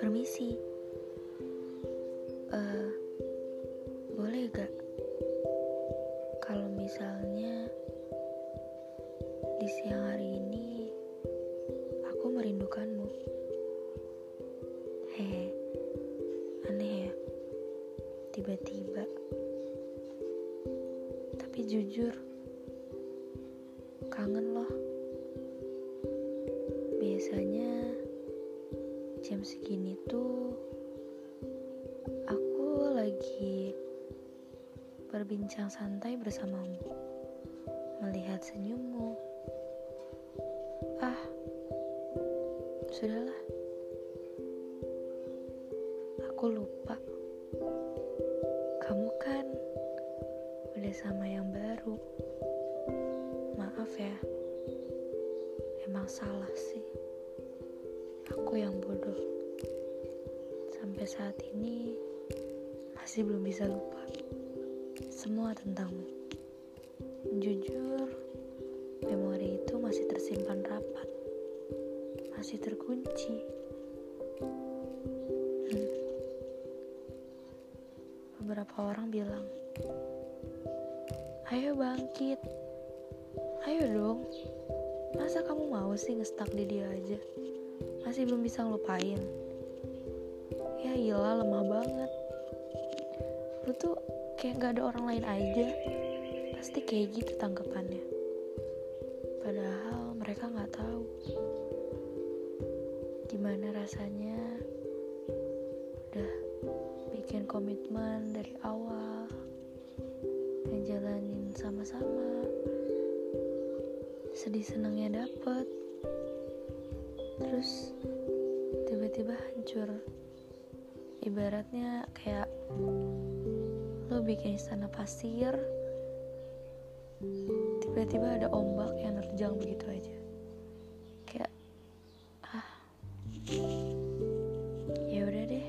Permisi. Uh, boleh gak kalau misalnya di siang hari ini aku merindukanmu? Hehe, aneh ya, tiba-tiba. Tapi jujur, kangen loh. Biasanya jam segini tuh aku lagi berbincang santai bersamamu, melihat senyummu. Ah, sudahlah. Aku lupa. Kamu kan udah sama yang baru. Maaf ya. Emang salah sih aku yang bodoh. Sampai saat ini masih belum bisa lupa semua tentangmu. Jujur, memori itu masih tersimpan rapat, masih terkunci. Hmm. Beberapa orang bilang, "Ayo bangkit, ayo dong." Masa kamu mau sih ngestak di dia aja? masih belum bisa ngelupain. Ya gila lemah banget. Lu tuh kayak gak ada orang lain aja. Pasti kayak gitu tanggapannya. Padahal mereka nggak tahu. Gimana rasanya? Udah bikin komitmen dari awal. Ngejalanin sama-sama sedih senangnya dapet. Terus tiba-tiba hancur. Ibaratnya kayak lo bikin istana pasir tiba-tiba ada ombak yang nerjang begitu aja. Kayak ah ya udah deh.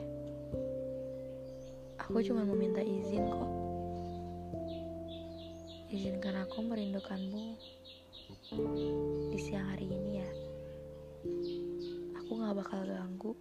Aku cuma meminta izin kok. Izinkan aku merindukanmu di siang hari ini ya aku gak bakal ganggu.